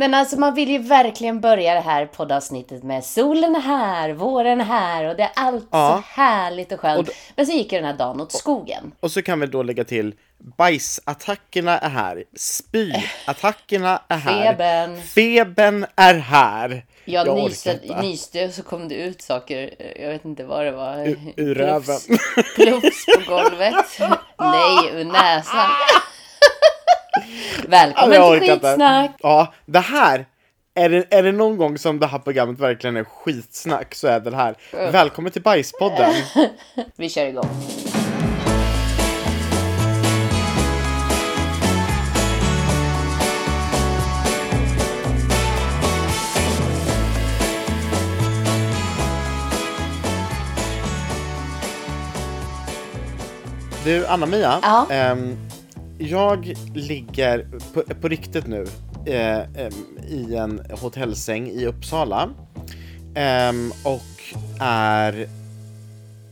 Men alltså man vill ju verkligen börja det här poddavsnittet med solen är här, våren är här och det är allt Ja. så härligt och skönt. Och då- Men så gick ju den här dagen åt skogen. Och så kan vi då lägga till bajsattackerna är här, spyattackerna är här, Febern. febern är här. Jag, orkar nyste, nyste så kom det ut saker. Jag vet inte vad det var. Ur- ur röven. Plufs på golvet. Nej, ur näsan. Välkommen till orkar inte. skitsnack. Ja, det här. Är det, är det någon gång som det här programmet verkligen är skitsnack så är det det här. Välkommen till Bajspodden. Vi kör igång. Du, Anna-Mia. Ja. ehm, jag ligger på, på riktigt nu eh, i en hotellsäng i Uppsala. Ehm, och är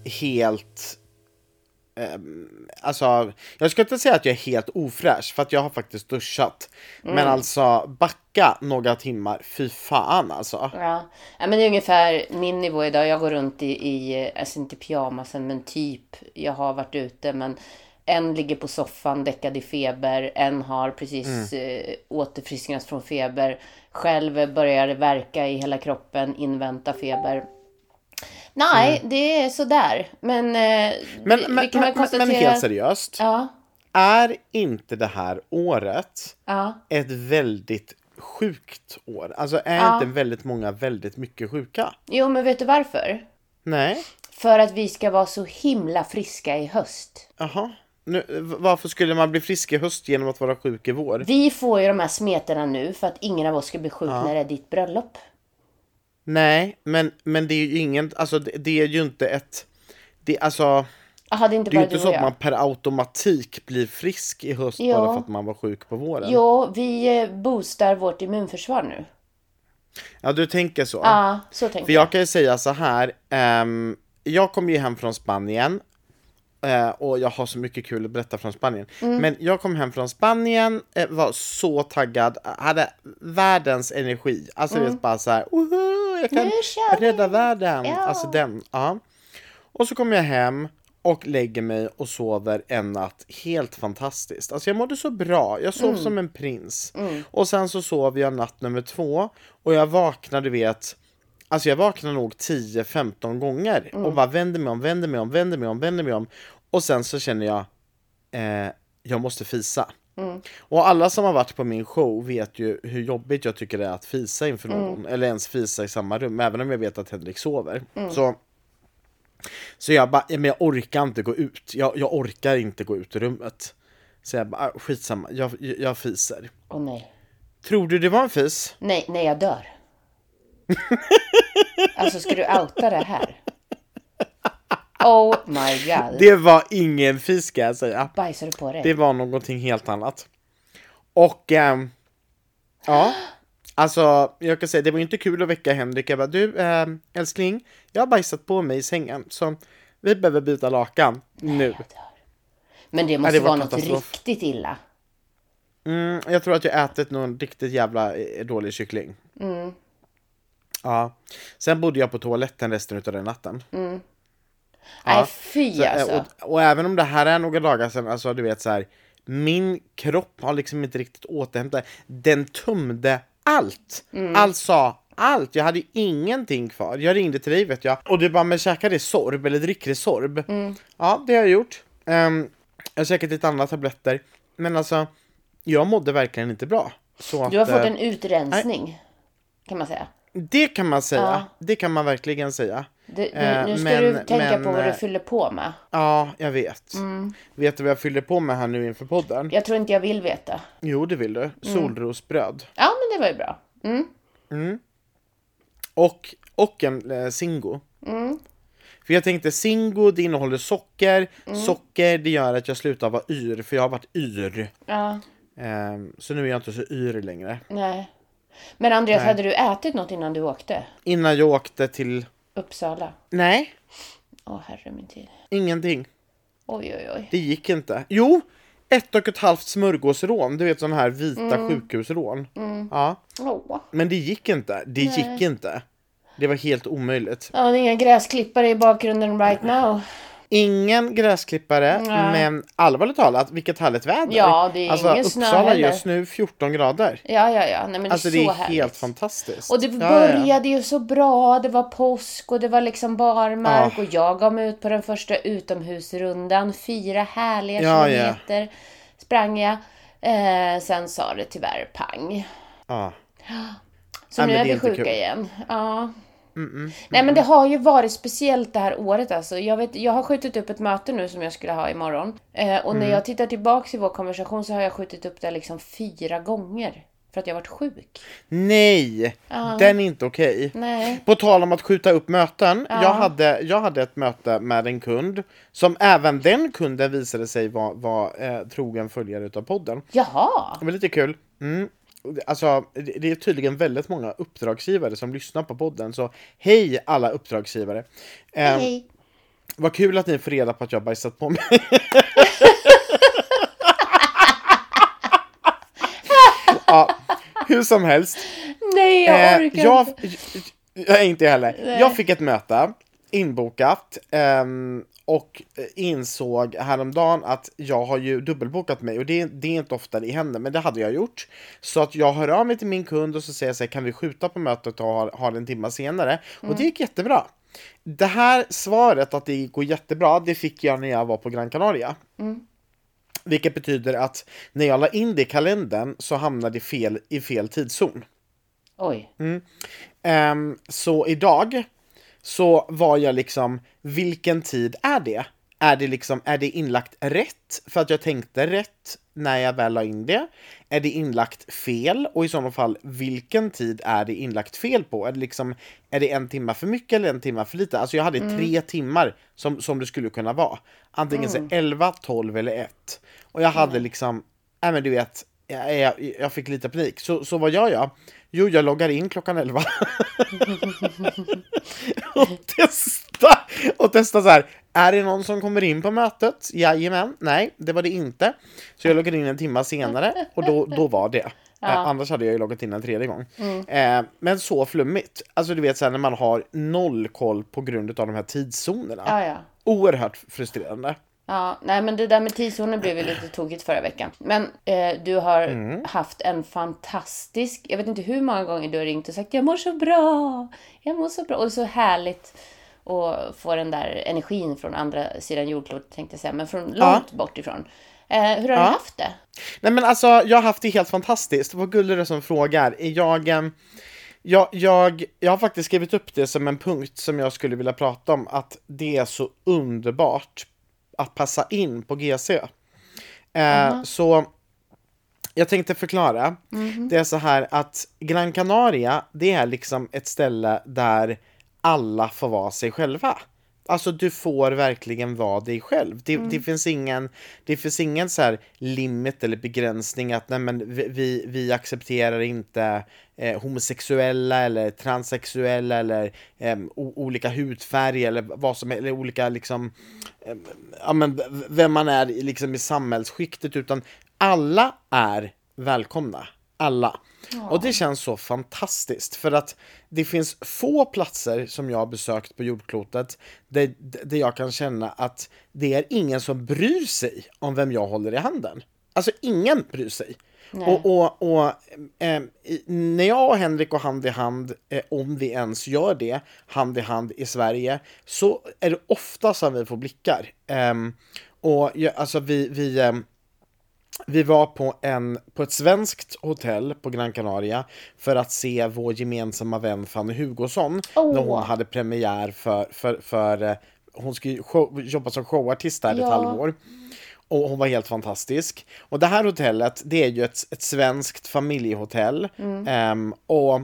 helt... alltså, jag ska inte säga att jag är helt ofräsch för att jag har faktiskt duschat. Men alltså backa några timmar, fy fan alltså. Ja. ja, men det är ungefär min nivå idag. Jag går runt i, i alltså inte pyjamasen, men typ. Jag har varit ute, men en ligger på soffan däckad i feber. En har precis eh, återfrisknat från feber. Själv börjar verka i hela kroppen, invänta feber. Nej, det är sådär. Men, eh, Men, vi, men, vi kan men, men konstatera... helt seriöst. Ja, Är inte det här året ja. ett väldigt sjukt år? Alltså är Ja. inte väldigt många väldigt mycket sjuka? Jo, men vet du varför? Nej. För att vi ska vara så himla friska i höst. Jaha. Nu, varför skulle man bli frisk i höst genom att vara sjuk i vår? Vi får ju de här smeterna nu för att ingen av oss ska bli sjuk när det är ditt bröllop. Nej, men, men det är ju ingen, alltså det, det är ju inte ett, det, alltså, Jaha, det är inte det är inte så att man jag. per automatik blir frisk i höst Ja. bara för att man var sjuk på våren. Jo, vi eh, boostar vårt immunförsvar nu. Ja, du tänker så. Ja, så tänker För jag kan ju säga så här. ehm, jag kom ju hem från Spanien. Eh, och jag har så mycket kul att berätta från Spanien. Mm. Men jag kom hem från Spanien, eh, var så taggad, hade världens energi. Alltså det är bara så här, "Woho, jag kan Mm. Nu kör vi." rädda världen. Ja. Alltså den, ja. Och så kom jag hem och lägger mig och sover en natt helt fantastiskt. Alltså jag mådde så bra, jag sov som en prins. Och sen så sov jag natt nummer två och jag vaknade vet Alltså jag vaknade nog 10-15 gånger och bara vände mig om, vände mig om, vände mig om, vände mig om. Och sen så känner jag, eh, jag måste fisa. Och alla som har varit på min show vet ju hur jobbigt jag tycker det är att fisa inför någon. Eller ens fisa i samma rum, även om jag vet att Henrik sover. Så, så jag bara, men jag orkar inte gå ut. Jag, jag orkar inte gå ut ur rummet. Så jag bara, ah, skitsamma, jag, jag, jag fiser. Åh nej. Tror du det var en fis? Nej, nej, jag dör. alltså, ska du outa det här? Oh my god. Det var ingen fis ska jag säga. Bajsar du på dig? Det var någonting helt annat. Och ehm, ja, alltså jag kan säga det var inte kul att väcka Henrik. Jag bara du ehm, älskling, jag har bajsat på mig i sängen så vi behöver byta lakan nu. Jag dör. Men det måste det var vara något katastrof. riktigt illa. Mm, jag tror att jag ätit någon riktigt jävla eh, dålig kyckling. Ja. Sen bodde jag på toaletten resten av den natten. Nej, fy Så, eh, alltså. och, och även om det här är några dagar sedan, alltså du vet så här. Min kropp har liksom inte riktigt återhämtat Den tömde allt! Mm. Alltså allt! Jag hade ju ingenting kvar. Jag ringde till dig vet jag. Och du bara, men käkar det sorb eller dricker det sorb? Mm. Ja, det har jag gjort. Um, jag har käkat lite andra tabletter. Men alltså, jag mådde verkligen inte bra. Så att, Du har fått eh, en utrensning. Kan man säga. Det kan man säga. Ja. Det kan man verkligen säga. Du, nu, Eh, nu ska men- du tänka men, på vad du eh, fyller på med. Ja, jag vet. Mm. Vet du vad jag fyller på med här nu inför podden? Jag tror inte jag vill veta. Jo, det vill du. Solrosbröd. Ja, men det var ju bra. Mm. Och, och en eh, Zingo. Mm. För jag tänkte Zingo, det innehåller socker. Mm. Socker, det gör att jag slutar vara yr, för jag har varit yr. Ja, Ehm, så nu är jag inte så yr längre. nej. Men Andreas, Nej. hade du ätit något innan du åkte? Innan jag åkte till... Uppsala? Nej, Åh, herre min tid. ingenting. Oj, oj, oj. Det gick inte. Jo, ett och ett halvt smörgåsrån. Du vet sådana här vita sjukhusrån. Ja. Åh. Men det gick inte. Det gick inte. Det var helt omöjligt. Ja, det är inga gräsklippare i bakgrunden right now. Ingen gräsklippare, Nej. men allvarligt talat, vilket härligt väder. Ja, det är alltså, ingen snö Uppsala heller. just nu 14 grader. Ja, ja, ja. Nej, men Alltså det är det så är härligt. helt fantastiskt. Och det Ja, ja, började ju så bra. Det var påsk och det var liksom barmark. Ja. Och jag gav mig ut på den första utomhusrundan. Fyra härliga Ja, ja. kilometer sprang jag. Eh, sen sa det tyvärr pang. Ja. Så Nej, nu är det är vi sjuka kul. igen. Ja. Nej men det har ju varit speciellt det här året alltså. Jag, vet, jag har skjutit upp ett möte nu som jag skulle ha imorgon. Eh, och Mm. när jag tittar tillbaks i vår konversation så har jag skjutit upp det liksom fyra gånger. För att jag har varit sjuk. Nej, den är inte okej. Nej. På tal om att skjuta upp möten. Jag, hade, jag hade ett möte med en kund som även den kunden visade sig vara var, eh, trogen följare utav podden. Jaha. Det var lite kul. Mm. Alltså, det är tydligen väldigt många uppdragsgivare som lyssnar på podden. Så hej alla uppdragsgivare. Eh, Hej. Vad kul att ni får reda på att jag bajsat på mig. ja, hur som helst. Nej jag Eh, orkar jag, inte. jag, inte heller. Nej. Jag fick ett möte inbokat ehm, och insåg häromdagen att jag har ju dubbelbokat mig och det, det är inte ofta det händer, men det hade jag gjort. Så att jag hör av mig till min kund och så säger jag så här, kan vi skjuta på mötet och ha, ha det en timme senare? Och det gick jättebra. Det här svaret att det går jättebra, det fick jag när jag var på Gran Canaria. Vilket betyder att när jag la in det i kalendern så hamnade det fel i fel tidszon. Oj. Ehm, så idag så var jag liksom, vilken tid är det? Är det liksom, är det inlagt rätt? För att jag tänkte rätt när jag väl la in det. Är det inlagt fel? Och i sådana fall, vilken tid är det inlagt fel på? Är det liksom, är det en timme för mycket eller en timme för lite? Alltså jag hade tre timmar som, som det skulle kunna vara. Antingen så 11, 12 eller 1. Och jag hade liksom, nej men du vet, jag, jag, jag fick lite panik. Så, så vad gör jag? Jo, jag loggar in klockan 11. och testa! Och testa så här. Är det någon som kommer in på mötet? Jajamän. Nej, det var det inte. Så jag loggade in en timme senare och då, då var det. Eh, annars hade jag ju loggat in en tredje gång. Eh, men så flummigt. Alltså du vet så här, när man har noll koll på grund av de här tidszonerna. Ja, ja. Oerhört frustrerande. Ja, nej men det där med tidszonen blev ju lite tokigt förra veckan. Men eh, du har Mm. haft en fantastisk, jag vet inte hur många gånger du har ringt och sagt jag mår så bra, jag mår så bra. Och det är så härligt att få den där energin från andra sidan jordklotet tänkte jag säga, men från långt bort ifrån. Eh, hur har du haft det? Nej men alltså, jag har haft det helt fantastiskt. Vad gullig du som frågar. Jag, eh, jag, jag, jag har faktiskt skrivit upp det som en punkt som jag skulle vilja prata om. Att det är så underbart att passa in på GC. Eh, Så jag tänkte förklara. Det är så här att Gran Canaria, det är liksom ett ställe där alla får vara sig själva. Alltså du får verkligen vara dig själv. Det, det finns ingen, det finns ingen så här limit eller begränsning att nej men vi, vi, accepterar inte eh, homosexuella eller transsexuella eller eh, olika hudfärg eller vad som eller olika liksom eh, ja, men vem man är liksom i samhällsskiktet utan alla är välkomna. Alla. Och det känns så fantastiskt för att det finns få platser som jag har besökt på jordklotet där, där jag kan känna att det är ingen som bryr sig om vem jag håller i handen. Alltså ingen bryr sig. Och, och, och eh, när jag och Henrik går hand i hand, eh, om vi ens gör det, hand i hand i Sverige, så är det ofta som vi får blickar. Ehm, och jag, alltså vi, vi ehm, vi var på, en, på ett svenskt hotell på Gran Canaria för att se vår gemensamma vän Fanny Hugosson Åh. när hon hade premiär för, för, för eh, hon skulle show, jobba som showartist där i ett Ja. halvår. Och hon var helt fantastisk. Och det här hotellet, det är ju ett, ett svenskt familjehotell. Ehm, och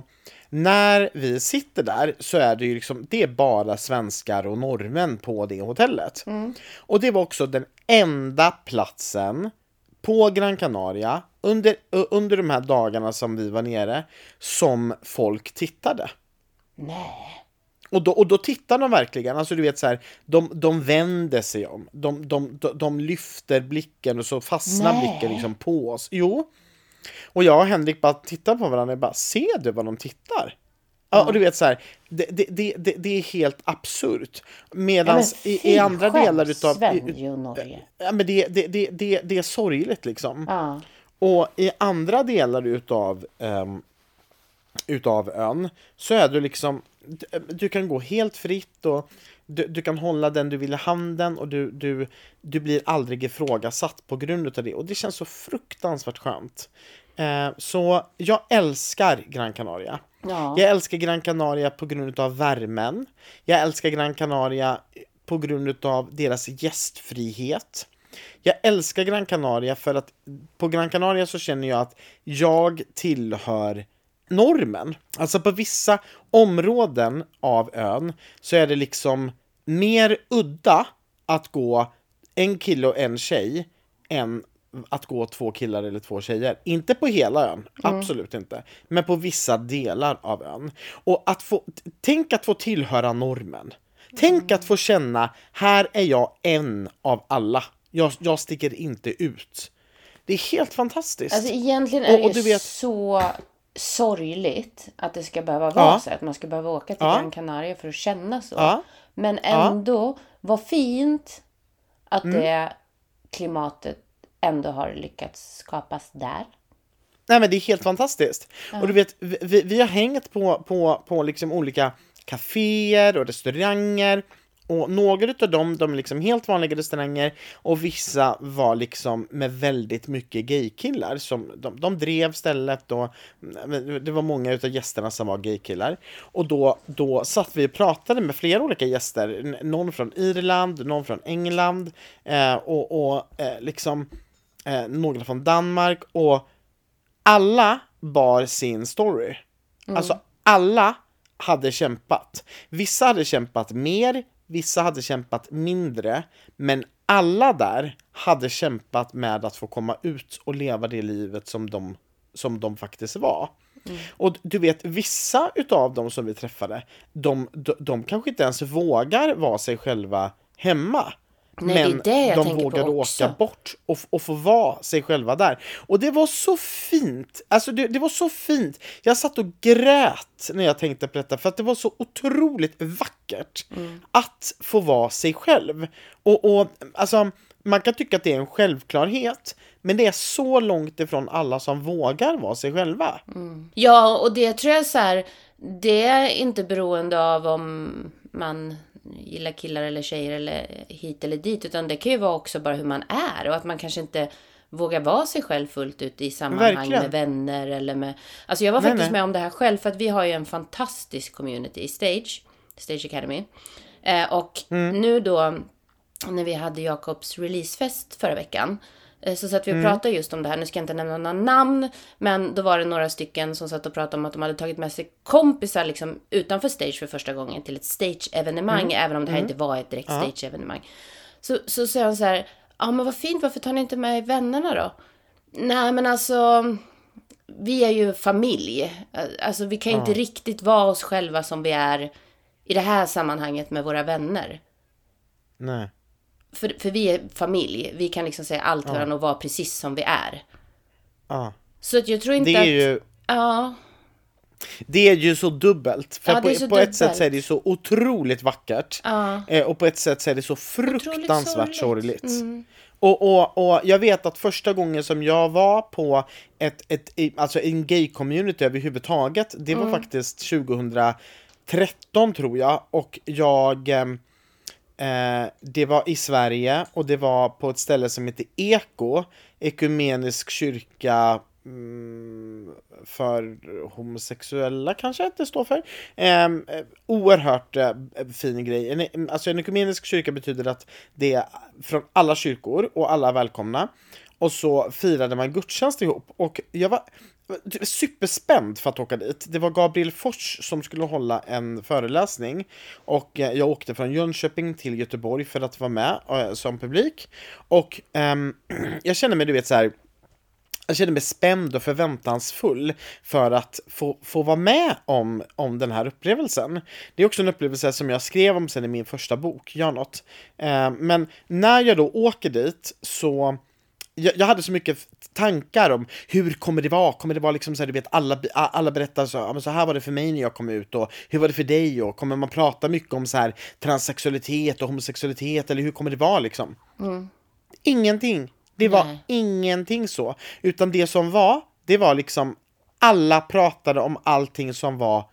när vi sitter där så är det ju liksom, det är bara svenskar och norrmän på det hotellet. Och det var också den enda platsen på Gran Canaria under, under de här dagarna som vi var nere som folk tittade. Nej. Och då, och då tittar de verkligen, alltså du vet så här, de, de vänder sig om, de, de, de, de lyfter blicken och så fastnar Nej. blicken liksom på oss. Jo. Och jag och Henrik bara tittar på varandra och bara, ser du vad de tittar? Ja, och du vet så här, det, det, det, det, är helt absurt. Medan men i, i andra delar utav... Sverige och Norge. Ja, men det, det, det, det, det är sorgligt liksom. Ja. Och i andra delar utav, um, utav ön så är du liksom, du, du kan gå helt fritt och du, du kan hålla den du vill i handen och du, du, du blir aldrig ifrågasatt på grund utav det. Och det känns så fruktansvärt skönt. Eh, så jag älskar Gran Canaria. Ja. Jag älskar Gran Canaria på grund av värmen. Jag älskar Gran Canaria på grund av deras gästfrihet. Jag älskar Gran Canaria för att på Gran Canaria så känner jag att jag tillhör normen. Alltså på vissa områden av ön så är det liksom mer udda att gå en kille och en tjej än att gå två killar eller två tjejer. Inte på hela ön, absolut inte. Men på vissa delar av ön. Och att få, tänk att få tillhöra normen. Tänk att få känna, här är jag en av alla. Jag, jag sticker inte ut. Det är helt fantastiskt. Alltså egentligen Och- är det och ju du vet- så sorgligt att det ska behöva vara Ja. så. Att man ska behöva åka till Ja. Gran Canaria för att känna så. Ja. Men ändå, vad fint att Mm. det klimatet ändå har lyckats skapas där. Nej men det är helt fantastiskt. Och du vet, vi, vi har hängt på, på, på liksom olika kaféer och restauranger. Och några av dem, de är liksom helt vanliga restauranger och vissa var liksom med väldigt mycket gaykillar. Som, de, de drev stället och det var många av gästerna som var gaykillar. Och då, då satt vi och pratade med flera olika gäster. Någon från Irland, någon från England eh, och, och eh, liksom eh, några från Danmark. Och alla bar sin story. Alltså alla hade kämpat. Vissa hade kämpat mer, vissa hade kämpat mindre. Men alla där hade kämpat med att få komma ut och leva det livet som de, som de faktiskt var. Och du vet, vissa utav dem som vi träffade, de, de, de kanske inte ens vågar vara sig själva hemma. Nej, men de vågade också. åka bort och, och få vara sig själva där. Och det var så fint! Alltså det, det var så fint! Jag satt och grät när jag tänkte på detta för att det var så otroligt vackert att få vara sig själv. Och, och alltså, man kan tycka att det är en självklarhet, men det är så långt ifrån alla som vågar vara sig själva. Ja, och det tror jag så här, det är inte beroende av om man gillar killar eller tjejer eller hit eller dit, utan det kan ju vara också bara hur man är och att man kanske inte vågar vara sig själv fullt ut i sammanhang Verkligen. med vänner eller med... Alltså jag var Nej, faktiskt nej. med om det här själv för att vi har ju en fantastisk community i Stage, Stage Academy. Eh, och Mm. nu då när vi hade Jakobs releasefest förra veckan så satt vi och Mm. pratade just om det här. Nu ska jag inte nämna några namn, men då var det några stycken som satt och pratade om att de hade tagit med sig kompisar liksom utanför stage för första gången till ett stage-evenemang, Mm. även om det här inte var ett direkt stage-evenemang. Så, så säger han så här, ja men vad fint, varför tar ni inte med vännerna då? Nej men alltså, vi är ju familj. Alltså vi kan ju inte riktigt vara oss själva som vi är i det här sammanhanget med våra vänner. Nej. För, för vi är familj. Vi kan liksom säga allt till varandra och vara precis som vi är. Ja. Så att jag tror inte Det är att... ju Ja, Det är ju så dubbelt. För Ja, på, på ett sätt dubbelt. så är det så otroligt vackert. Ja. Eh, och på ett sätt så är det så fruktansvärt sorgligt. sorgligt. Och, och, och jag vet att första gången som jag var på ett, ett, alltså en gay-community överhuvudtaget, det var faktiskt 2013 tror jag. Och jag... Eh, det var i Sverige och det var på ett ställe som heter Eko, Ekumenisk kyrka mm, för homosexuella kanske det står för. Eh, eh, oerhört eh, fin grej. En, alltså en ekumenisk kyrka betyder att det är från alla kyrkor och alla är välkomna. Och så firade man gudstjänst ihop och jag var superspänd för att åka dit. Det var Gabriel Fors som skulle hålla en föreläsning och eh, jag åkte från Jönköping till Göteborg för att vara med eh, som publik. Och um, jag känner mig, du vet så här jag kände mig spänd och förväntansfull för att få, få vara med om, om den här upplevelsen. Det är också en upplevelse som jag skrev om sen i min första bok, Gör något. Uh, men när jag då åker dit så jag, jag, hade så mycket tankar om hur kommer det vara? Kommer det vara liksom så här, du vet, alla, alla berättar så, ja, men så här var det för mig när jag kom ut och hur var det för dig? Och kommer man prata mycket om så här transsexualitet och homosexualitet eller hur kommer det vara liksom? Mm. Ingenting. Det var Nej. ingenting så. Utan det som var, det var liksom alla pratade om allting som var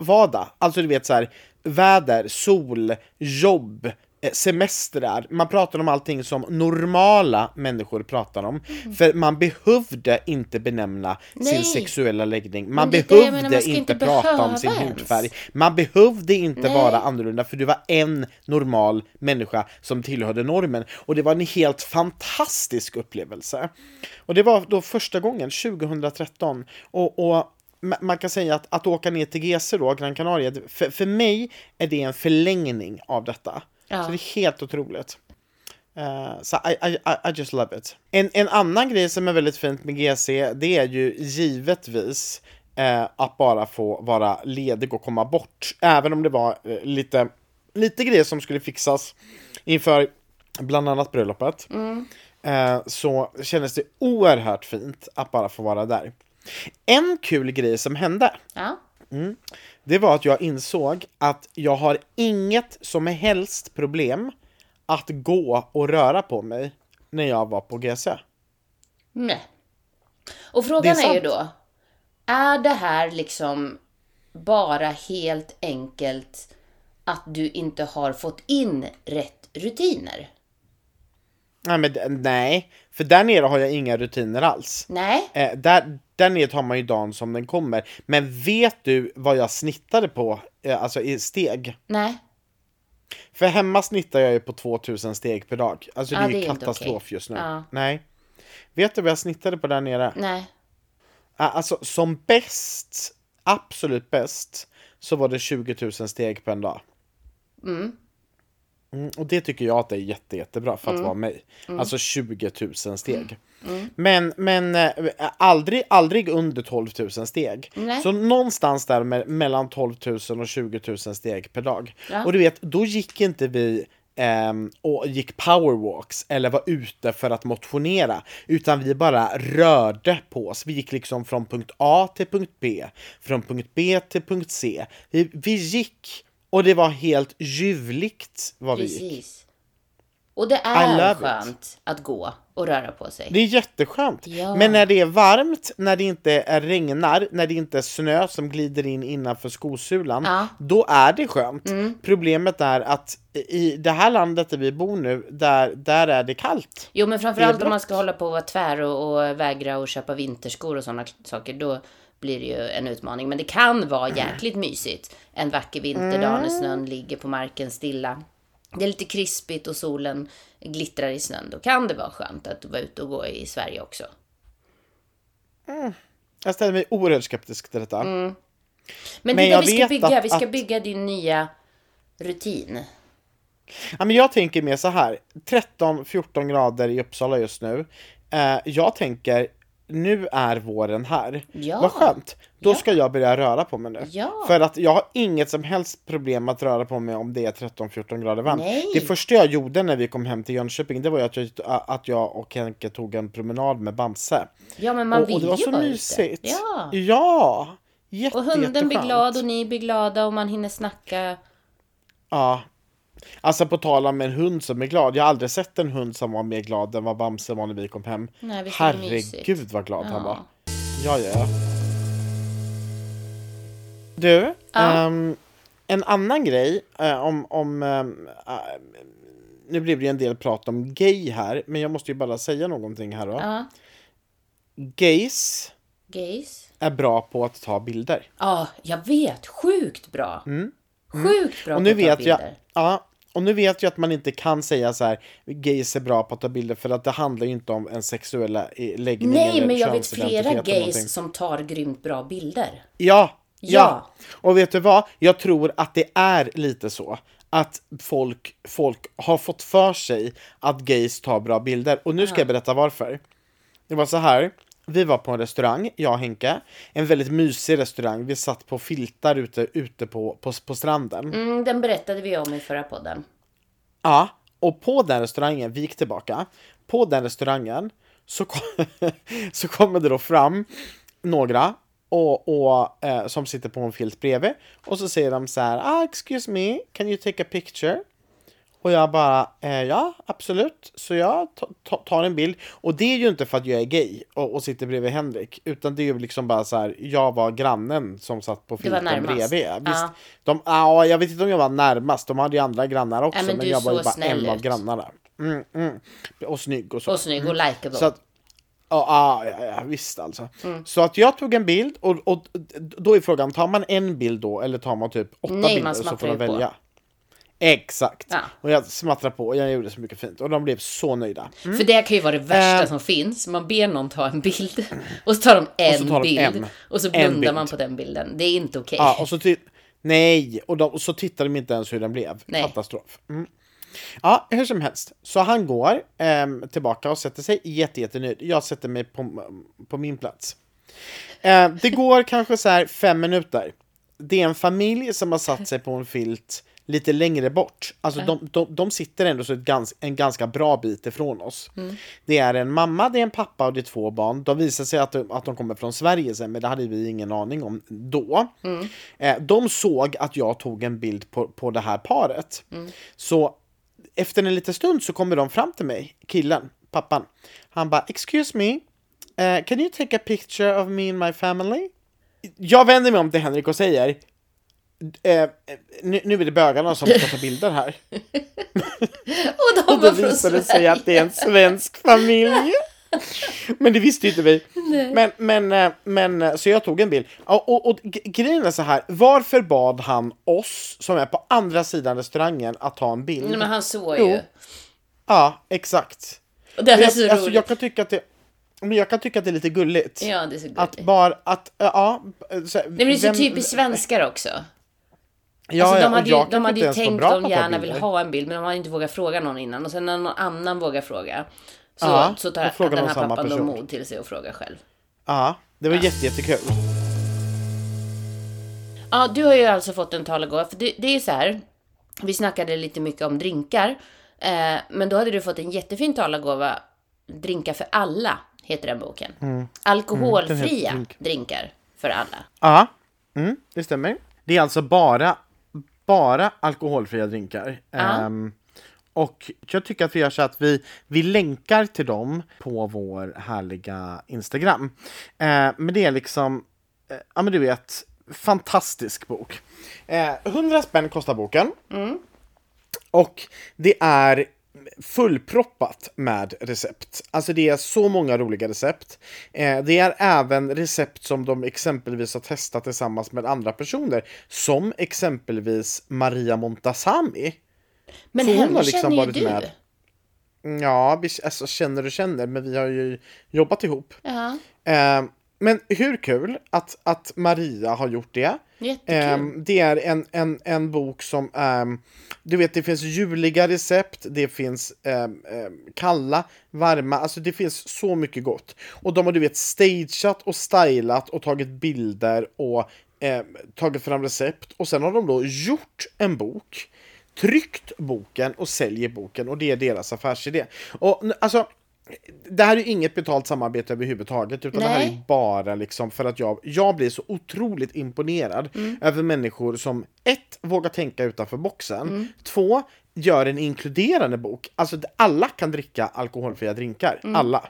vardag. Alltså du vet så här, väder, sol, jobb, semestrar, man pratar om allting som normala människor pratar om. Mm. För man behövde inte benämna Nej. sin sexuella läggning, man behövde menar, man inte, prata om sin hudfärg, man behövde inte Nej. vara annorlunda för du var en normal människa som tillhörde normen. Och det var en helt fantastisk upplevelse. Och det var då första gången, 2013. och, och man kan säga att, att åka ner till GC då, Gran Canaria, för, för mig är det en förlängning av detta. Ja. Så det är helt otroligt. Uh, så I, I, I just love it. En, en annan grej som är väldigt fint med GC, det är ju givetvis uh, att bara få vara ledig och komma bort. Även om det var uh, lite, lite grejer som skulle fixas inför bland annat bröllopet. Mm. så kändes det oerhört fint att bara få vara där. En kul grej som hände. Ja. Mm, det var att jag insåg att jag har inget som helst problem att gå och röra på mig när jag var på GC. Nej. Och frågan är, är ju då, är det här liksom bara helt enkelt att du inte har fått in rätt rutiner? Nej, men nej, för där nere har jag inga rutiner alls. Nej. Eh, där, där nere tar man ju dagen som den kommer. Men vet du vad jag snittade på, eh, alltså i steg? Nej. För hemma snittar jag ju på 2000 steg per dag. Alltså det ja, är ju katastrof okay. just nu. Ja. Nej. Vet du vad jag snittade på där nere? Nej. Alltså som bäst, absolut bäst, så var det 20 000 steg på en dag. Mm. Mm, och det tycker jag att det är jätte, jättebra för att mm. vara mig. Mm. Alltså 20 000 steg. Mm. Men, men äh, aldrig, aldrig under 12 000 steg. Nej. Så någonstans där med, mellan 12 000 och 20 000 steg per dag. Ja. Och du vet, då gick inte vi Um, och gick powerwalks eller var ute för att motionera utan vi bara rörde på oss. Vi gick liksom från punkt A till punkt B, från punkt B till punkt C. Vi, vi gick och det var helt ljuvligt vad Precis. vi gick. Och det är skönt it. att gå och röra på sig. Det är jätteskönt. Ja. Men när det är varmt, när det inte är regnar, när det inte är snö som glider in innanför skosulan, ja. då är det skönt. Mm. Problemet är att i det här landet där vi bor nu, där, där är det kallt. Jo, men framförallt om man ska hålla på och vara tvär och, och vägra att köpa vinterskor och sådana saker, då blir det ju en utmaning. Men det kan vara jäkligt mysigt. En vacker vinterdag när mm. snön ligger på marken stilla. Det är lite krispigt och solen glittrar i snön. Då kan det vara skönt att vara ute och gå i Sverige också. Mm. Jag ställer mig oerhört skeptisk till detta. Mm. Men, men det är det vi ska bygga. Att, vi ska bygga din nya rutin. Ja, men jag tänker mer så här. 13-14 grader i Uppsala just nu. Eh, jag tänker nu är våren här. Ja. Vad skönt! Då ja. ska jag börja röra på mig nu. Ja. För att jag har inget som helst problem att röra på mig om det är 13-14 grader varmt. Det första jag gjorde när vi kom hem till Jönköping, det var att jag, att jag och Henke tog en promenad med Bamse. Ja, men man och, vill och det var ju så vara mysigt. Ute. Ja! Ja! Jätte, och hunden blir glad och ni blir glada och man hinner snacka. Ja, Alltså på tal om en hund som är glad. Jag har aldrig sett en hund som var mer glad än vad Bamse var när vi kom hem. Nej, Herregud vad glad ja. han var. Ja, ja. Du, ja. Um, en annan grej uh, om, om um, uh, nu blir det en del prat om gay här, men jag måste ju bara säga någonting här då. Ja. Gays, Gays är bra på att ta bilder. Ja, jag vet. Sjukt bra. Mm. Sjukt bra och nu på att vet ta bilder. Jag, ja, och nu vet jag att man inte kan säga så här, gays är bra på att ta bilder för att det handlar ju inte om en sexuella läggning Nej, men jag vet flera gays som tar grymt bra bilder. Ja, ja, ja. Och vet du vad? Jag tror att det är lite så att folk, folk har fått för sig att gays tar bra bilder. Och nu ska jag berätta varför. Det var så här, vi var på en restaurang, jag och Henke. En väldigt mysig restaurang. Vi satt på filtar ute, ute på, på, på stranden. Mm, den berättade vi om i förra podden. Ja, och på den restaurangen, vi gick tillbaka. På den restaurangen så, kom, så kommer det då fram några och, och eh, som sitter på en filt bredvid. Och så säger de så här, ah, excuse me, can you take a picture? Och jag bara, eh, ja absolut. Så jag tar en bild. Och det är ju inte för att jag är gay och, och sitter bredvid Henrik. Utan det är ju liksom bara så här, jag var grannen som satt på filten bredvid. Visst, ja. de, ah, jag vet inte om jag var närmast, de hade ju andra grannar också. Ja, men, men jag var ju bara en ut. av grannarna. Mm, mm. Och snygg och så. Och snygg och mm. likeable. Så att, Ja, ja, ja, visst alltså. Mm. Så att jag tog en bild och, och då är frågan, tar man en bild då eller tar man typ åtta Nej, bilder så får man välja? På. Exakt. Ja. Och jag smattrade på och jag gjorde så mycket fint och de blev så nöjda. Mm. För det kan ju vara det värsta uh, som finns. Man ber någon ta en bild och så tar de en tar bild en, och så blundar man på den bilden. Det är inte okej. Okay. Ja, och så Nej, och, de, och, så tittar de inte ens hur den blev. Nej. Katastrof. Mm. Ja, hur som helst. Så han går eh, tillbaka och sätter sig jätte, jättenöjd. Jag sätter mig på, på min plats. Eh, det går kanske så här fem minuter. Det är en familj som har satt sig på en filt lite längre bort. Alltså mm. de, de, de sitter ändå så ett gans, en ganska bra bit ifrån oss. Mm. Det är en mamma, det är en pappa och det är två barn. De visar sig att de, att de kommer från Sverige sen, men det hade vi ingen aning om då. Mm. Eh, de såg att jag tog en bild på, på det här paret. Mm. Så efter en liten stund så kommer de fram till mig, killen, pappan. Han bara, excuse me, uh, can you take a picture of me and my family? Jag vänder mig om till Henrik och säger, Eh, nu, nu är det bögarna som ska ta bilder här. och de och då visar det sig att det är en svensk familj. men det visste inte vi. Men, men, eh, men, eh, så jag tog en bild. Och, och, och grejen är så här, varför bad han oss som är på andra sidan restaurangen att ta en bild? Nej, men han såg ju. Ja, exakt. Och det är så jag, alltså, jag kan tycka att det men jag kan tycka att det är lite gulligt. Ja, det är så gulligt. Att bara, att, ja. Så, Nej, men det är så vem, typiskt svenskar också. Ja, alltså, de hade ju, de hade ju tänkt att de gärna vill ha en bild, men de hade inte vågat fråga någon innan. Och sen när någon annan vågar fråga, så, ja, så tar den här pappan då mod till sig och frågar själv. Ja, det var ja. jättekul. Ja, du har ju alltså fått en talagåva. För det, det är ju så här, vi snackade lite mycket om drinkar. Eh, men då hade du fått en jättefin talagåva. Drinkar för alla, heter den boken. Mm. Alkoholfria mm, drinkar för alla. Ja, mm, det stämmer. Det är alltså bara bara alkoholfria drinkar. Ja. Um, och jag tycker att vi gör så att vi, vi länkar till dem på vår härliga Instagram. Uh, men det är liksom, uh, ja men du vet, fantastisk bok. Uh, eh, 100 spänn kostar boken. Mm. Och det är fullproppat med recept. Alltså det är så många roliga recept. Eh, det är även recept som de exempelvis har testat tillsammans med andra personer. Som exempelvis Maria Montazami. Men henne hon har liksom känner varit ju du. Med. Ja, alltså känner och känner, men vi har ju jobbat ihop. Uh -huh. eh, men hur kul att, att Maria har gjort det. Um, det är en, en, en bok som, um, du vet det finns juliga recept, det finns um, kalla, varma, alltså det finns så mycket gott. Och de har du vet stageat och stylat och tagit bilder och tagit fram recept. Och sen har de då gjort en bok, tryckt boken och säljer boken och det är deras affärsidé. Och alltså det här är ju inget betalt samarbete överhuvudtaget, utan Nej. det här är bara liksom för att jag, jag blir så otroligt imponerad mm. över människor som ett, vågar tänka utanför boxen, mm. två, gör en inkluderande bok. Alltså alla kan dricka alkoholfria drinkar, mm. alla.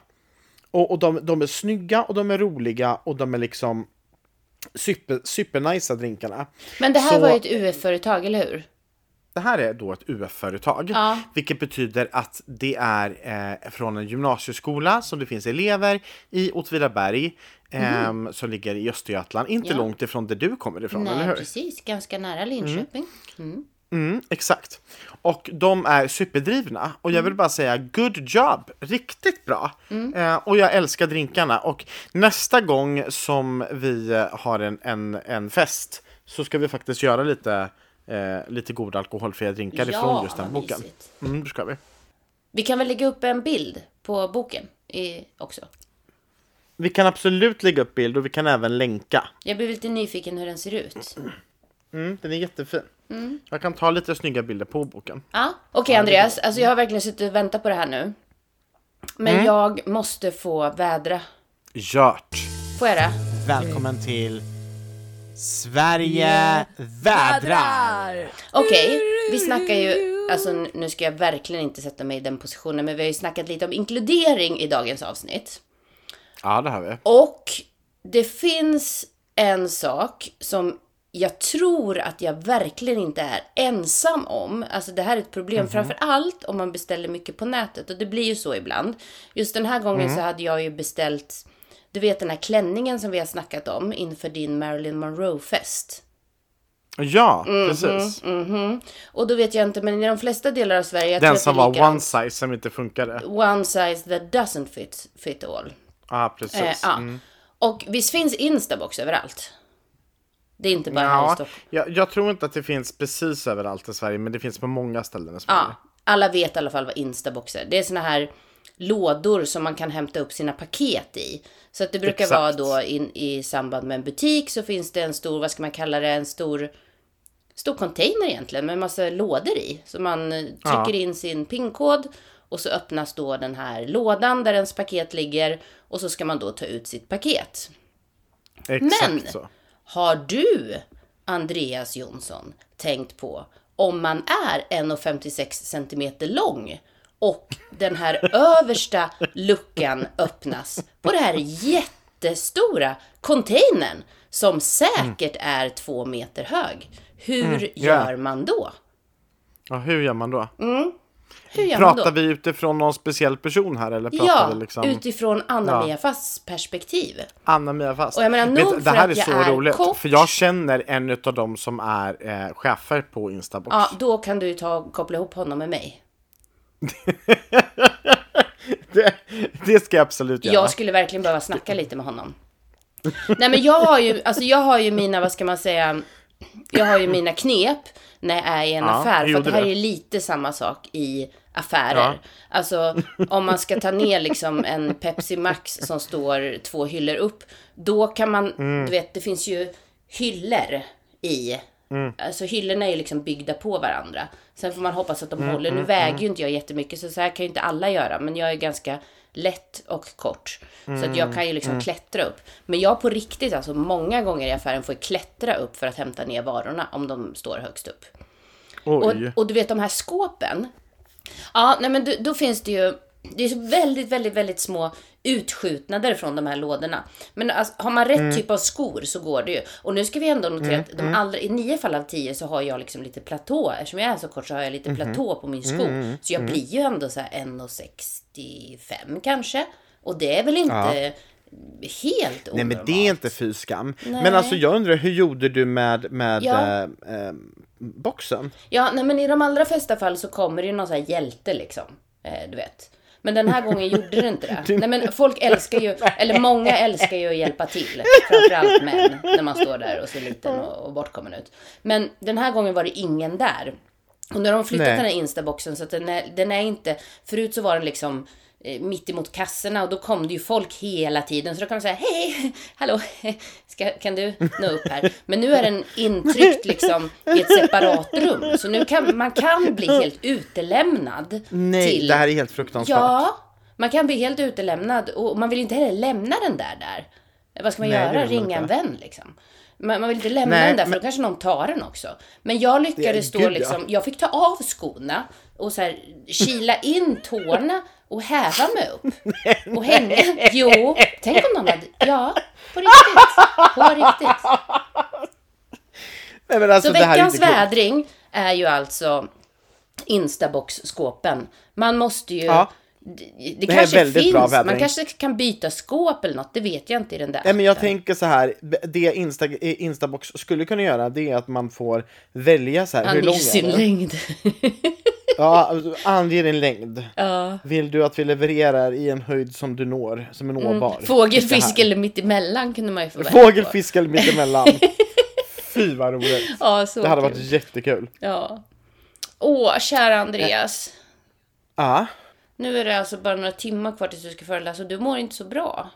Och, och de, de är snygga och de är roliga och de är liksom super, supernajsa drinkarna. Men det här så... var ju ett UF-företag, eller hur? Det här är då ett UF-företag, ja. vilket betyder att det är eh, från en gymnasieskola som det finns elever i Åtvidaberg mm. eh, som ligger i Östergötland, inte ja. långt ifrån där du kommer ifrån, Nej, eller hur? precis, ganska nära Linköping. Mm. Mm. Mm, exakt. Och de är superdrivna. Och jag vill mm. bara säga good job! Riktigt bra! Mm. Eh, och jag älskar drinkarna. Och nästa gång som vi har en, en, en fest så ska vi faktiskt göra lite eh, lite goda alkoholfria drinkar ja, ifrån just den boken. Mm, det ska vi. Vi kan väl lägga upp en bild på boken i, också? Vi kan absolut lägga upp bild och vi kan även länka. Jag blev lite nyfiken hur den ser ut. Mm, den är jättefin. Mm. Jag kan ta lite snygga bilder på boken. Ja, okej Andreas. Alltså jag har verkligen suttit och väntat på det här nu. Men Mm. jag måste få vädra. Gjort! Får jag det? Välkommen till Sverige vädrar! Okej, vi snackar ju, alltså nu ska jag verkligen inte sätta mig i den positionen, men vi har ju snackat lite om inkludering i dagens avsnitt. Ja, det har vi. Och det finns en sak som jag tror att jag verkligen inte är ensam om. Alltså det här är ett problem framför allt om man beställer mycket på nätet och det blir ju så ibland. Just den här gången så hade jag ju beställt, du vet den här klänningen som vi har snackat om inför din Marilyn Monroe-fest. Ja, Mhm, precis. Och då vet jag inte, men i de flesta delar av Sverige, Den som var one size som inte funkade. One size that doesn't fit, fit all. Ja, precis. Eh, ja. Mm. Och visst finns Instabox överallt? Det är inte bara här i Ja, Stockholm. jag, jag tror inte att det finns precis överallt i Sverige, men det finns på många ställen i Sverige. Ja, alla vet i alla fall vad Instabox är. Det är såna här lådor som man kan hämta upp sina paket i. Så att det brukar Exakt. vara då in, i samband med en butik så finns det en stor, vad ska man kalla det, en stor stor container egentligen med massa lådor i. Så man eh, trycker Ja. in sin pinkod och så öppnas då den här lådan där ens paket ligger och så ska man då ta ut sitt paket. Exakt Men- så. Har du, Andreas Jonsson, tänkt på om man är 1,56 cm lång och den här översta luckan öppnas på det här jättestora containern som säkert är två meter hög. Hur ja. gör man då? Ja, hur gör man då? Hur gör man Pratar vi utifrån någon speciell person här eller pratar Ja, vi liksom utifrån Anna-Mia Fasts perspektiv. Anna-Mia Fast? Och jag menar, Vet nog för det här är så är roligt, kort. för jag känner en av dem som är eh, chefer på Instabox. Ja, då kan du ta och koppla ihop honom med mig. Det, det ska jag absolut göra. Jag skulle verkligen behöva snacka lite med honom. Nej men jag har ju, alltså jag har ju mina, vad ska man säga, jag har ju mina knep när jag är i en Ja, affär. För det här du? är lite samma sak i affärer. Ja. Alltså om man ska ta ner liksom en Pepsi Max som står två hyllor upp. Då kan man, Mm. du vet det finns ju hyllor i. Mm. Alltså hyllorna är ju liksom byggda på varandra. Sen får man hoppas att de Mm, håller. Nu väger ju inte jag jättemycket så så här kan ju inte alla göra. Men jag är ganska lätt och kort. Så att Mm, jag kan ju liksom klättra upp. Men jag på riktigt alltså många gånger i affären får klättra upp för att hämta ner varorna om de står högst upp. Och, och du vet de här skåpen. Ja, nej men då, då finns det ju. Det är så väldigt, väldigt, väldigt små utskjutnader från de här lådorna. Men alltså, har man rätt typ av skor så går det ju. Och nu ska vi ändå notera att de allra, i nio fall av tio så har jag liksom lite platå. Eftersom jag är så kort så har jag lite platå på min sko. Så jag blir ju ändå så här 1,65 kanske. Och det är väl inte helt Nej men det är inte fy skam. Men alltså jag undrar, hur gjorde du med, med Ja. eh, eh, boxen? Ja, nej, men i de allra flesta fall så kommer det ju någon sån här hjälte liksom. Eh, du vet. Men den här gången gjorde det inte det. Nej, men folk älskar ju, eller många älskar ju att hjälpa till. Framförallt män, när man står där och ser liten och, och bortkommen ut. Men den här gången var det ingen där. Och nu har de flyttat Nej. den här instaboxen så att den är, den är inte, förut så var den liksom mitt emot kassorna och då kom det ju folk hela tiden. Så då kan de säga hej, hallå, ska, kan du nå upp här? Men nu är den intryckt liksom i ett separat rum. Så nu kan man kan bli helt utelämnad. Nej, till, det här är helt fruktansvärt. Ja, man kan bli helt utelämnad och man vill inte heller lämna den där där. Vad ska man Nej, göra? man Ringa en vän liksom. Man, man vill inte lämna Nej, den där för men- då kanske någon tar den också. Men jag lyckades då liksom, jag fick ta av skorna och så här kila in tårna och häva mig upp. Och hänga. Jo, tänk om någon hade, ja, på riktigt. På riktigt. Nej, alltså, Så veckans vädring är ju alltså Instabox-skåpen. Man måste ju... Ja. Det, det, kanske finns, man kanske kan byta skåp eller något, det vet jag inte i den där. Nej, men jag tänker så här, det Insta, Instabox skulle kunna göra det är att man får välja så här, hur lång är sin längd. Ja, alltså, ange din längd. ja. Vill du att vi levererar i en höjd som du når, som är nåbar? Mm. Fågel, fisk eller mittemellan kunde man ju få Fågel, på. fisk eller mittemellan. Fy vad roligt. Ja, så Det hade kul. varit jättekul. Ja. Åh, kära Andreas. Ja. Nu är det alltså bara några timmar kvar tills du ska föreläsa och du mår inte så bra.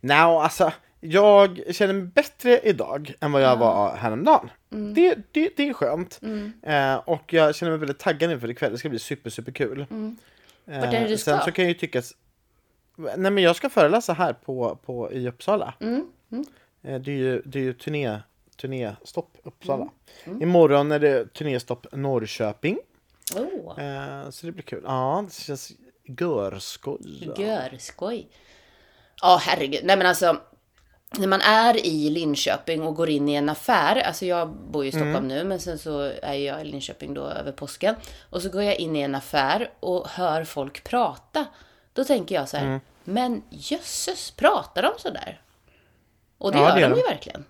Nej, alltså jag känner mig bättre idag än vad jag var häromdagen. Mm. Det, det, det är skönt. Eh, och jag känner mig väldigt taggad inför ikväll. Det ska bli super, super kul. Mm. Vart är det du Sen ska? så kan jag ju tycka att... Nej men jag ska föreläsa här på, på, i Uppsala. Mm, Eh, det är ju, det är ju turné, turnéstopp Uppsala. Mm, Imorgon är det turnéstopp Norrköping. Oh, Eh, så det blir kul. Ja, det känns görskoj. görskoj. Ja, herregud. Nej men alltså. När man är i Linköping och går in i en affär. Alltså jag bor ju i Stockholm nu men sen så är jag i Linköping då över påsken. Och så går jag in i en affär och hör folk prata. Då tänker jag så här. Men jösses, pratar de så där? Och det Ja, gör det de ju verkligen.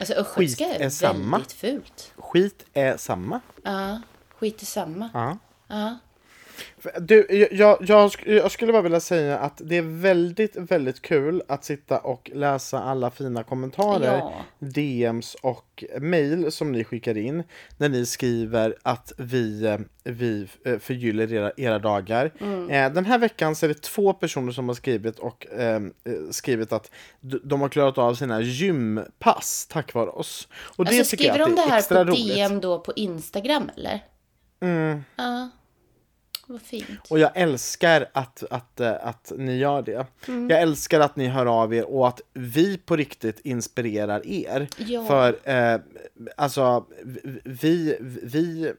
Alltså östgötska är, är samma. väldigt fult. Skit är samma. Ja, skit i samma. Ja. Ja. Du, jag, jag, jag, sk- jag skulle bara vilja säga att det är väldigt, väldigt kul att sitta och läsa alla fina kommentarer, Ja. DMs och mail som ni skickar in när ni skriver att vi, eh, vi eh, förgyller era, era dagar. Mm. Eh, Den här veckan så är det två personer som har skrivit och eh, skrivit att de har klarat av sina gympass tack vare oss. Och det Alltså tycker jag skriver att de det det är här på roligt. DM då på Instagram eller? Mm. Ja. Vad fint. Och jag älskar att, att, eh, att ni gör det. Mm. Jag älskar att ni hör av er och att vi på riktigt inspirerar er. Ja. För eh, alltså, vi, vi,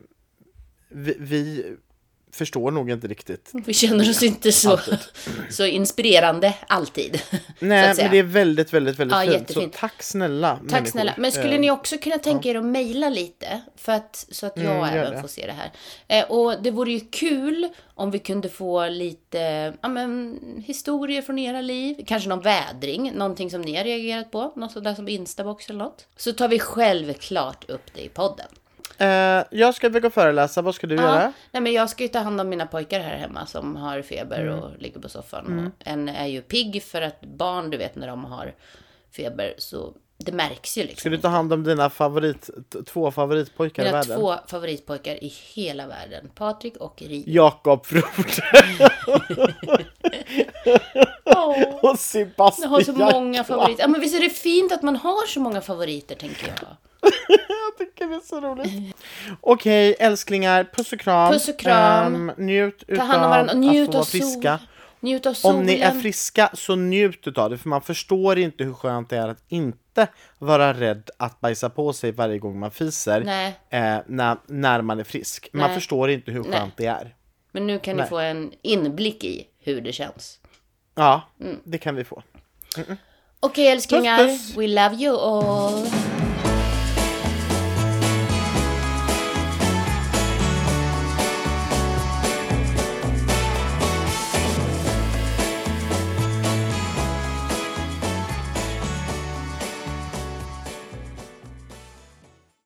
vi, vi förstår nog inte riktigt. Vi känner oss inte så, så inspirerande alltid. Nej, men det är väldigt, väldigt, väldigt Ja, fint. jättefint. Så tack snälla Tack människor. snälla. Men skulle Eh, ni också kunna tänka er att mejla lite? För att, så att jag Mm, även det. får se det här. Eh, och det vore ju kul om vi kunde få lite ja, men, historier från era liv. Kanske någon vädring, någonting som ni har reagerat på. Något sådär som Instabox eller något. Så tar vi självklart upp det i podden. Eh, jag ska iväg och föreläsa, vad ska du Ja, göra? nej men jag ska ju ta hand om mina pojkar här hemma som har feber Mm. och ligger på soffan. Och en är ju pigg för att barn, du vet när de har feber så det märks ju liksom. Ska du ta hand om dina favorit, två favoritpojkar i Mina världen? två favoritpojkar i hela världen. Patrik och Ri. Jakob Frode Åh, och Sebastian. jag har så många favoriter. Ja, men visst är det fint att man har så många favoriter, tänker jag. Jag tycker det är så roligt. Okej, älsklingar. Puss och kram. Puss och kram. Ehm, njut Ta hand om varandra. Njut att av vara friska. Njut av solen. Om ni är friska så njut utav det. För man förstår inte hur skönt det är att inte vara rädd att bajsa på sig varje gång man fiser. Eh, när, när man är frisk. Man Nej. förstår inte hur skönt Nej. det är. Men nu kan Nej. ni få en inblick i hur det känns. Ja, Mm. det kan vi få. Okej älsklingar, Puss, puss. we love you all.